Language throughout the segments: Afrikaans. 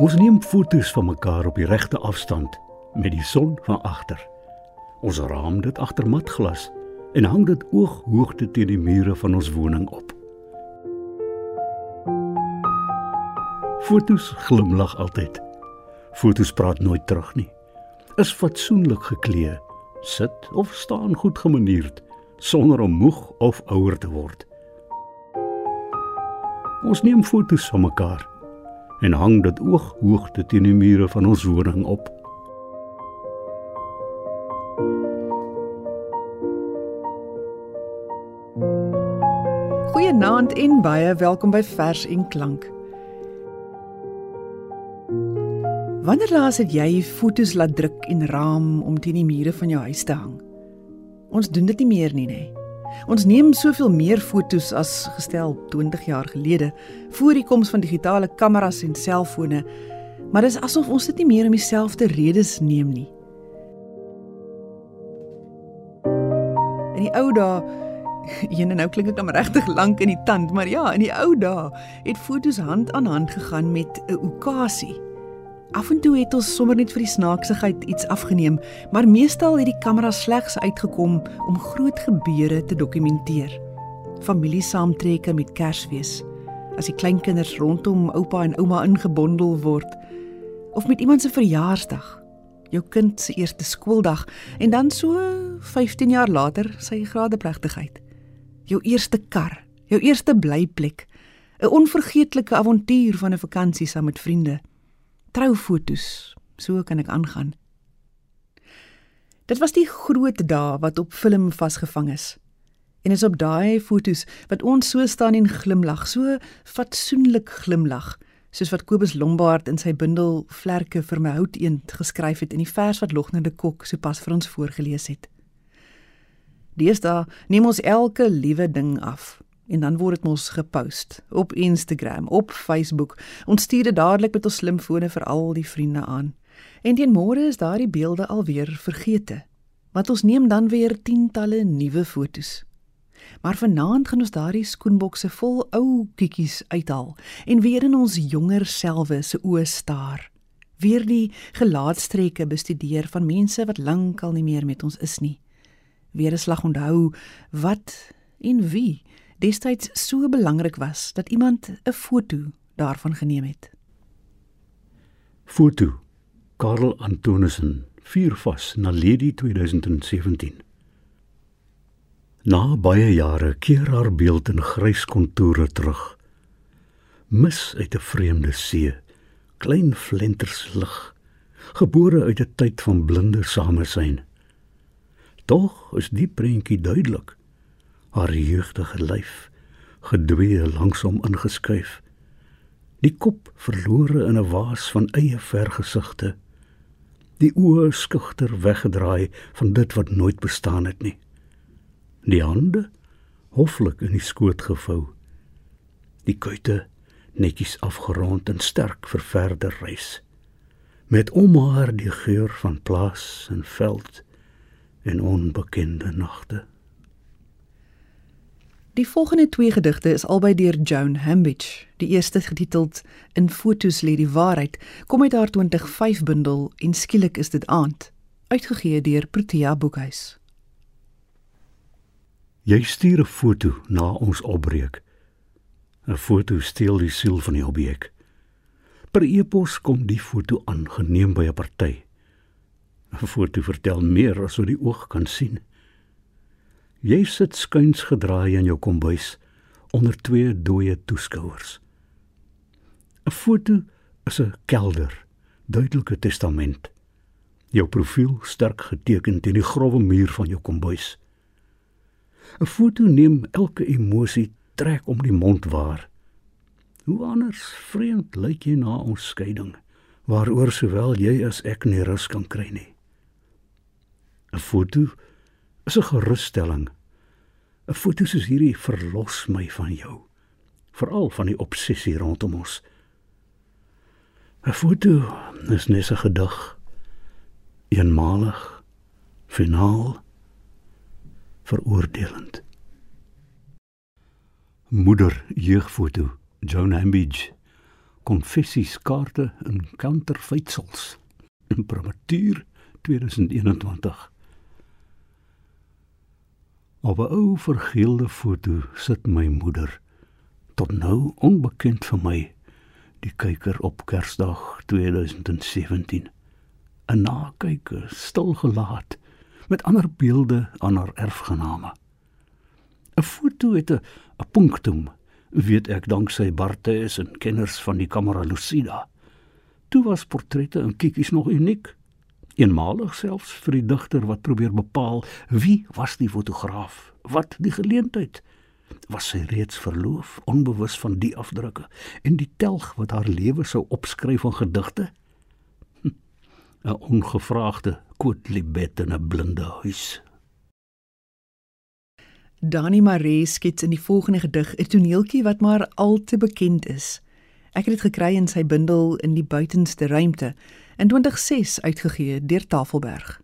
Ons neem foto's van mekaar op die regte afstand met die son van agter. Ons raam dit agter matglas en hang dit ooghoogte teen die mure van ons woning op. Foto's glimlag altyd. Foto's praat nooit terug nie. Is fatsoenlik geklee, sit of staan goed gemanierd sonder om moeg of ouer te word. Ons neem foto's van mekaar en hang dit ooghoogte teen die mure van ons woning op. Goeienaand en baie welkom by Vers en Klank. Wanneer laas het jy fotos laat druk en raam om teen die mure van jou huis te hang? Ons doen dit nie meer nie, nê. Ons neem soveel meer fotos as gestel 20 jaar gelede voor die koms van digitale kameras en selfone. Maar dis asof ons dit nie meer om dieselfde redes neem nie. In die ou dae Ene nou klink ek hom regtig lank in die tand, maar ja, in die ou dae het fotos hand aan hand gegaan met 'n okasie. Af en toe het ons sommer net vir die snaaksigheid iets afgeneem, maar meestal het die kamera slegs uitgekom om groot gebeure te dokumenteer. Familiesaamtrekke met Kersfees, as die kleinkinders rondom oupa en ouma ingebondel word, of met iemand se verjaarsdag, jou kind se eerste skooldag en dan so 15 jaar later sy gradeplegtigheid jou eerste kar, jou eerste blyplek, 'n onvergeetlike avontuur van 'n vakansie saam met vriende. Troufoto's, so kan ek aangaan. Dit was die groot dae wat op film vasgevang is. En is op daai foto's wat ons so staan en glimlag, so fatsoenlik glimlag, soos wat Kobus Lombard in sy bundel Vlerke vir my houteend geskryf het in die vers wat Lognende Kok sopas vir ons voorgeles het. Deesdae neem ons elke liewe ding af en dan word dit mos gepost op Instagram, op Facebook. Ons stuur dit dadelik met ons slimfone vir al die vriende aan. En teen môre is daardie beelde alweer vergete. Want ons neem dan weer tientalle nuwe fotos. Maar vanaand gaan ons daardie skoenbokse vol ou kiekies uithaal en weer in ons jonger selwe se oë staar. Weer die gelaatstrekke bestudeer van mense wat lankal nie meer met ons is nie weer 'n slag onthou wat en wie destyds so belangrik was dat iemand 'n foto daarvan geneem het. Foto Karel Antonissen vier vas na Lady 2017. Na baie jare keer haar beeld in grys kontoure terug. Mis uit 'n vreemde see, klein flenters lig, gebore uit 'n tyd van blinde samesyn. Tog is die prentjie duidelik. Haar jeugdige lyf gedwee langsom ingeskuif. Die kop verlore in 'n waas van eie vergesigte. Die oë skugter weggedraai van dit wat nooit bestaan het nie. Die hande hoflik in die skoot gevou. Die kuite netjies afgerond en sterk vir verder reis. Met om haar die geur van plaas en veld en onbekende nagte. Die volgende twee gedigte is albei deur Joan Hambidge. Die eerste getiteld In fotos lê die waarheid, kom uit haar 2005 bundel en skielik is dit aand, uitgegee deur Protea Boekhuis. Jy stuur 'n foto na ons opbreek. 'n Foto steel die siel van die objek. Per e-pos kom die foto aangeneem by 'n party. 'n Foto vertel meer as wat die oog kan sien. Jy sit skuins gedraai in jou kombuis onder twee dooie toeskouers. 'n Foto is 'n kelder, duidelike testament. Jou profiel sterk geteken teen die grouwe muur van jou kombuis. 'n Foto neem elke emosie trek om die mond waar. Hoe anders vreemd lyk jy na ons skeiding, waaroor sowel jy as ek nie rus kan kry nie. 'n Foto is 'n gerusstelling. 'n Foto soos hierdie verlos my van jou, veral van die obsessie rondom ons. 'n Foto is net 'n gedig, eenmalig, finaal, veroordelend. Moeder jeugfoto, Joan Hambidge, konfessieskaarte en counterfeitsels. In prematuur 2021. Op 'n ou vergeelde foto sit my moeder tot nou onbekend vir my die kyker op Kersdag 2017 'n nakyker stil gelaat met ander beelde aan haar erfgename. 'n foto het 'n punctum weet ek danksy Barthes en kenners van die Camera Lucida. Toe was portrette en kiekies nog uniek eenmalig selfs vir die digter wat probeer bepaal wie was die fotograaf wat die geleentheid was sy reeds verloof onbewus van die afdrukke en die telg wat haar lewe sou opskryf van gedigte? Hm, 'n ongevraagde kootlibet in 'n blinde huis. Dani Maree skets in die volgende gedig 'n toneeltjie wat maar al te bekend is. Ek het dit gekry in sy bundel in die buitenste ruimte in 2006 uitgegee deur Tafelberg.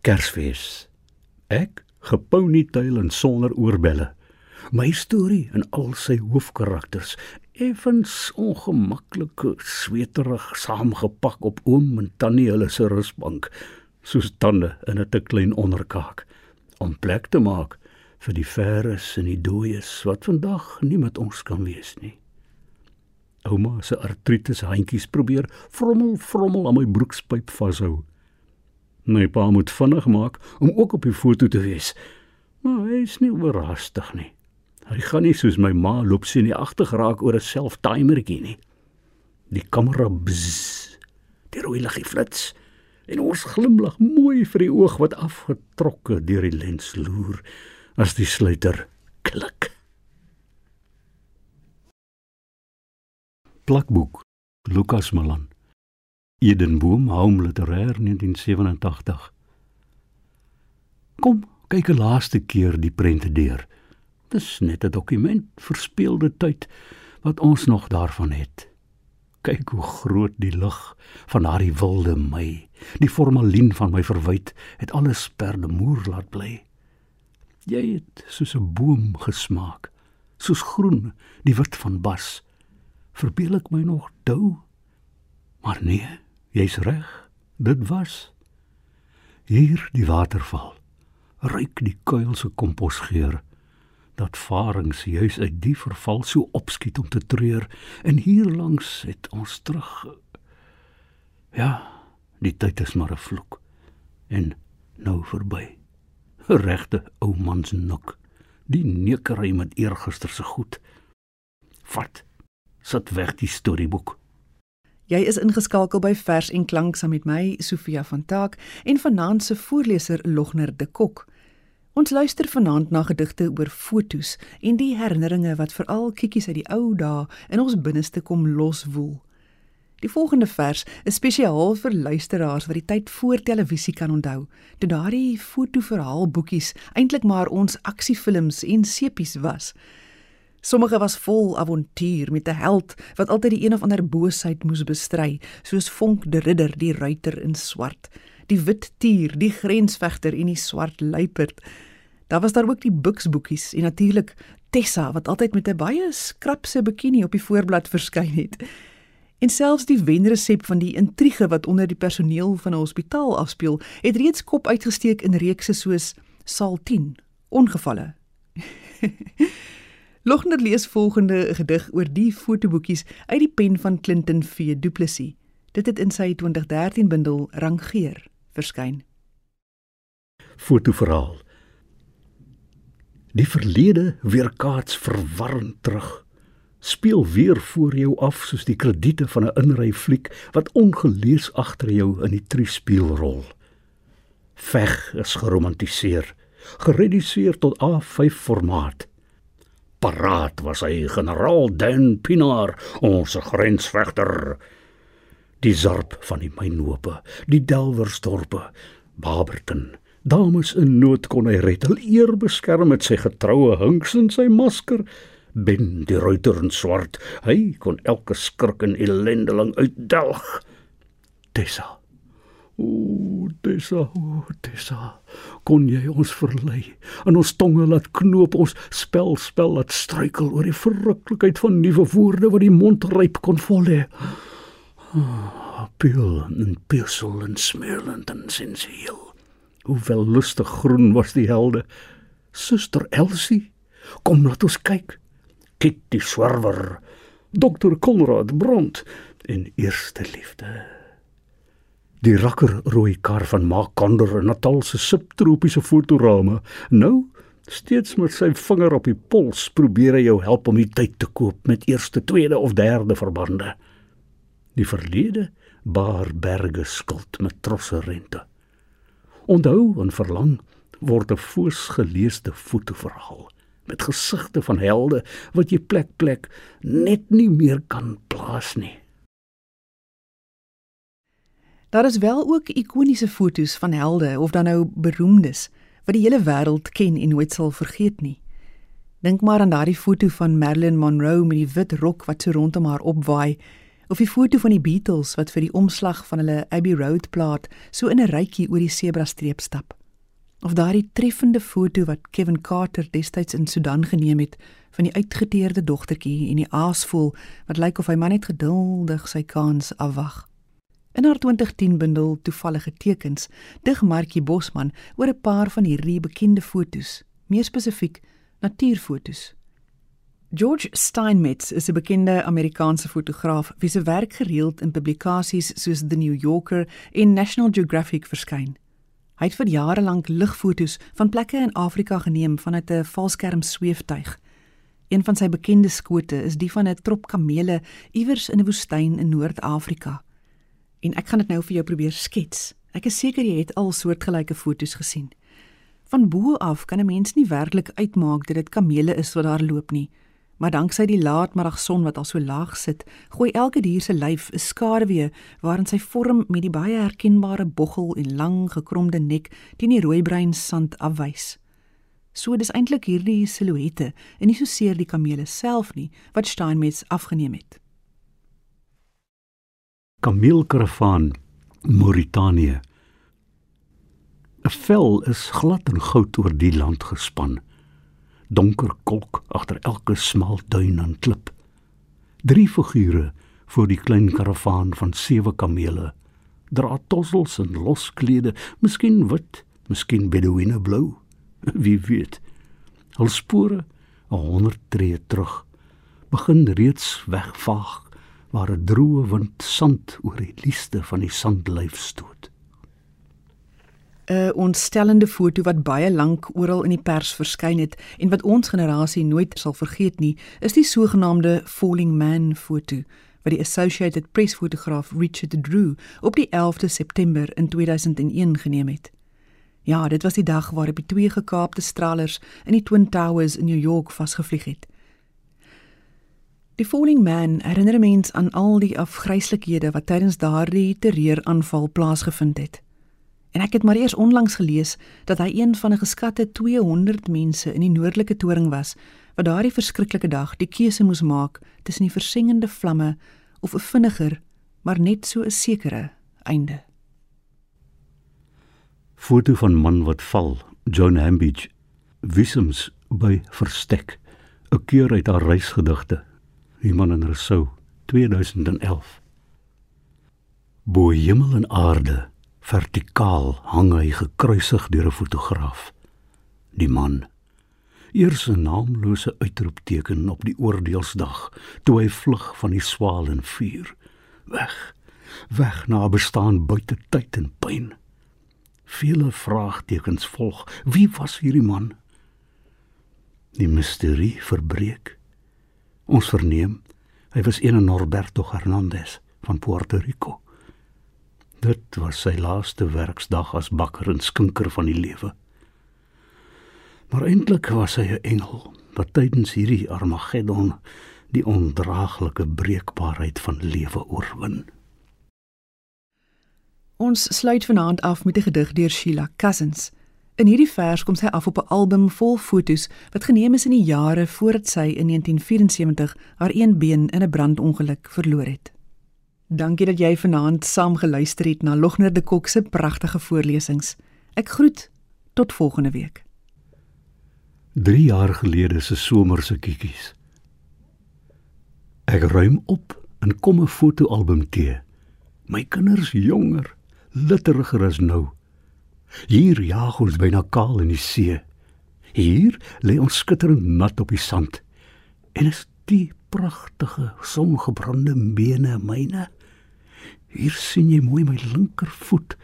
Kersfees. Ek geponytail en sonder oorbelle. My storie en al sy hoofkarakters effens ongemaklik sweterig saamgepak op oom en tannie hulle se rusbank soos tande in 'n te klein onderkaak om plek te maak vir die veres en die dooies wat vandag nie met ons kan wees nie. Ouma se artritis handjies probeer vrommel vrommel aan my broekspyp vashou. My pa moet vinnig maak om ook op die foto te wees. Maar hy is nie oorhaastig nie. Hy gaan nie soos my ma loop sien nie agter geraak oor 'n self-timertjie nie. Die kamera bzz. Die rooi liggie flits en ons glimlag mooi vir die oog wat afgetrokke deur die lens loer as die sluiter klik. Plakboek Lukas Malan Edenboom Home Literair 1987 Kom, kyk 'n laaste keer die prente deur. Dis net 'n dokument verspeelde tyd wat ons nog daarvan het. Kyk hoe groot die lig van daardie wilde Mei. Die formalien van my verwyd het alles perdemoer laat bly. Jy het soos 'n boom gesmaak, soos groen, die wit van bas. Verbeel ek my nog dou? Maar nee, jy's reg. Dit was hier die waterval. Ryk die kuil se komposgeur. Dat varings juis uit die verval so opskiet om te treur. En hier langs het ons terug ja die tyd is maar 'n vloek. En nou verby. Regte ou man se nik die neukery met eergister se goed. Vat sit weg die storieboek Jy is ingeskakel by Vers en Klank saam met my Sofia van Taak en vanaand se voorleser Logner de Kok. Ons luister vanaand na gedigte oor fotos en die herinneringe wat veral kiekies uit die ou dae in ons binneste kom loswoel. Die volgende vers is spesiaal vir luisteraars wat die tyd voor televisie kan onthou, toe daardie fotoverhaalboekies eintlik maar ons aksiefilms en sepies was. Sommige was vol avontuur met 'n held wat altyd die een of ander boosheid moes bestry, soos Vonk de Ridder, die ruiter in swart, die wit tier, die grensvegter en die swart luiperd. Daar was daar ook die buksboekies en natuurlik Tessa wat altyd met 'n baie skrapse bikini op die voorblad verskyn het. En selfs die wenresep van die intrige wat onder die personeel van 'n hospitaal afspeel, het reeds kop uitgesteek in reekse soos Saal 10, Ongevalle. Logner lees volgende gedig oor die fotoboekies uit die pen van Clinton V Du Plessis. Dit het in sy 2013 bundel Rangeer verskyn. Fotoverhaal Die verlede weerkaats verwarrend terug. Speel weer voor jou af soos die krediete van 'n inry fliek wat ongelees agter jou in die triespieël rol. Veg is geromantiseer, gereduseer tot A5 formaat. Paraat was hy generaal Dan Pinaar, ons grensvegter. Die zarp van die mynhope, die Delwersdorpe, Barberton, Dames in nood kon hy red. Hul eer beskerm met sy getroue hinks en sy masker. Ben die ruiter in swart, hy kon elke skrik en ellendeling uitdelg. Tessa, O, Tessa, o, Tessa, kon jy ons verlei en ons tonge laat knoop ons spel spel laat struikel oor die verruklikheid van nuwe woorde wat die mond ryp kon vol hê. Oh, pil en pilsel en smeerland en sensueel. Hoewel lustig groen was die helde. Suster Elsie, kom laat ons kyk. Kitty Swerwer, Dr. Konrad Bront en eerste liefde. Die rakker rooi kar van Mark Konder in Natal se subtropiese fotorame. Nou, steeds met sy vinger op die pols, probeer hy jou help om die tyd te koop met eerste, tweede of derde verbande. Die verlede baar berge skuld met trosse rente. Onthou en verlang word 'n voorsgeleesde fotoverhaal met gesigte van helde wat jy plek plek net nie meer kan plaas nie. Daar is wel ook ikoniese fotos van helde of dan nou beroemdes wat die hele wêreld ken en nooit sal vergeet nie. Dink maar aan daardie foto van Marilyn Monroe met die wit rok wat so rondom haar opwaai of die foto van die Beatles wat vir die omslag van hulle Abbey Road plaat so in 'n rytjie oor die sebrastreep stap. Of daardie treffende foto wat Kevin Carter destyds in Sudan geneem het van die uitgeteerde dogtertjie en die aasvoel wat lyk of hy maar net geduldig sy kans afwag. In haar 2010 bundel Toevallige tekens dig Markie Bosman oor 'n paar van hierdie bekende fotos, meer spesifiek natuurfotos. George Steinmetz is 'n bekende Amerikaanse fotograaf wie se werk gereeld in publikasies soos The New Yorker en National Geographic verskyn. Hy het vir jare lank ligfoto's van plekke in Afrika geneem vanuit 'n valskerm sweeftuig. Een van sy bekende skote is die van 'n trop kamele iewers in 'n woestyn in Noord-Afrika en ek gaan dit nou vir jou probeer skets. Ek is seker jy het al soortgelyke fotos gesien. Van bo af kan 'n mens nie werklik uitmaak dat dit kamele is wat daar loop nie. Maar danksy die laatmiddagson wat al so laag sit, gooi elke dier se lyf 'n skaduwee waarin sy vorm met die baie herkenbare boggel en lang gekromde nek teen die rooibruin sand afwys. So dis eintlik hierdie silhouette en nie so seer die kamele self nie wat Steinmetz afgeneem het. Kameelkaravaan Mauritanië. 'n Vel is glad en goud oor die land gespan. Donker kolk agter elke smal duin en klip. Drie figure voor die klein karavaan van sewe kamele. Dra tossels en losklede, miskien wit, miskien bedouine blou. Wie weet. Hul spore 'n 100 tree terug begin reeds wegvaag waar 'n droë wind sand oor die lieste van die sandlyf stoot. 'n Ontstellende foto wat baie lank oral in die pers verskyn het en wat ons generasie nooit sal vergeet nie, is die sogenaamde Falling Man foto wat die Associated Press fotograaf Richard Drew op die 11de September in 2001 geneem het. Ja, dit was die dag waarop die twee gekaapte stralers in die Twin Towers in New York vasgevlieg het. Die Falling Man herinner mens aan al die afgryslikhede wat tydens daardie terreuraanval plaasgevind het. En ek het maar eers onlangs gelees dat hy een van 'n geskatte 200 mense in die noordelike toring was wat daardie verskriklike dag die keuse moes maak tussen die versengende vlamme of 'n vinniger, maar net so 'n sekere einde. Foto van man wat val, John Hambidge, Wissums by Verstek, 'n keer uit haar reisgedigte Human en Rousseau 2011 Bo hemel en aarde vertikaal hang hy gekruisig deur 'n fotograaf. Die man eers 'n naamlose uitroepteken op die oordeelsdag toe hy vlug van die swaal en vuur. Weg weg na bestaan buite tyd en pyn. Vele vraagtekens volg. Wie was hierdie man? Die misterie verbreek Ons verneem hy was een Norberto Hernandez van Puerto Rico. Dit was sy laaste werksdag as bakker en skinker van die lewe. Maar eintlik was hy 'n engel wat tydens hierdie Armageddon die ondraaglike breekbaarheid van lewe oorwin. Ons sluit vanaand af met 'n gedig deur Sheila Cousins. In hierdie vers kom sy af op 'n album vol fotos wat geneem is in die jare voordat sy in 1974 haar een been in 'n brandongeluk verloor het. Dankie dat jy vanaand saam geluister het na Logner de Kok se pragtige voorlesings. Ek groet tot volgende week. 3 jaar gelede se somer se kiekies. Ek ruim op en kom 'n fotoalbum te. My kinders jonger, litteriger as nou. Hier jaag ons byna kaal in die see. Hier lê ons skitterend nat op die sand. En is die pragtige songebrande bene myne. Hier sien jy mooi my linkervoet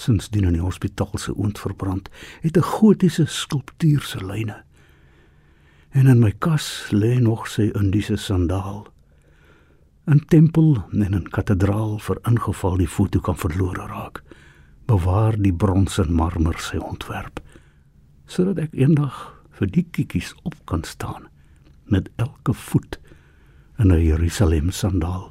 sinsdien in die hospitaal se oond verbrand, het 'n gotiese skulptuur se lyne. En in my kas lê nog sy Indiese sandaal. 'n Tempel en 'n kathedraal vir ingeval die foto kan verlore raak. Bewaar die brons en marmer sy ontwerp sodat ek eendag vir die kiekies op kan staan met elke voet in 'n Jerusalem sandaal.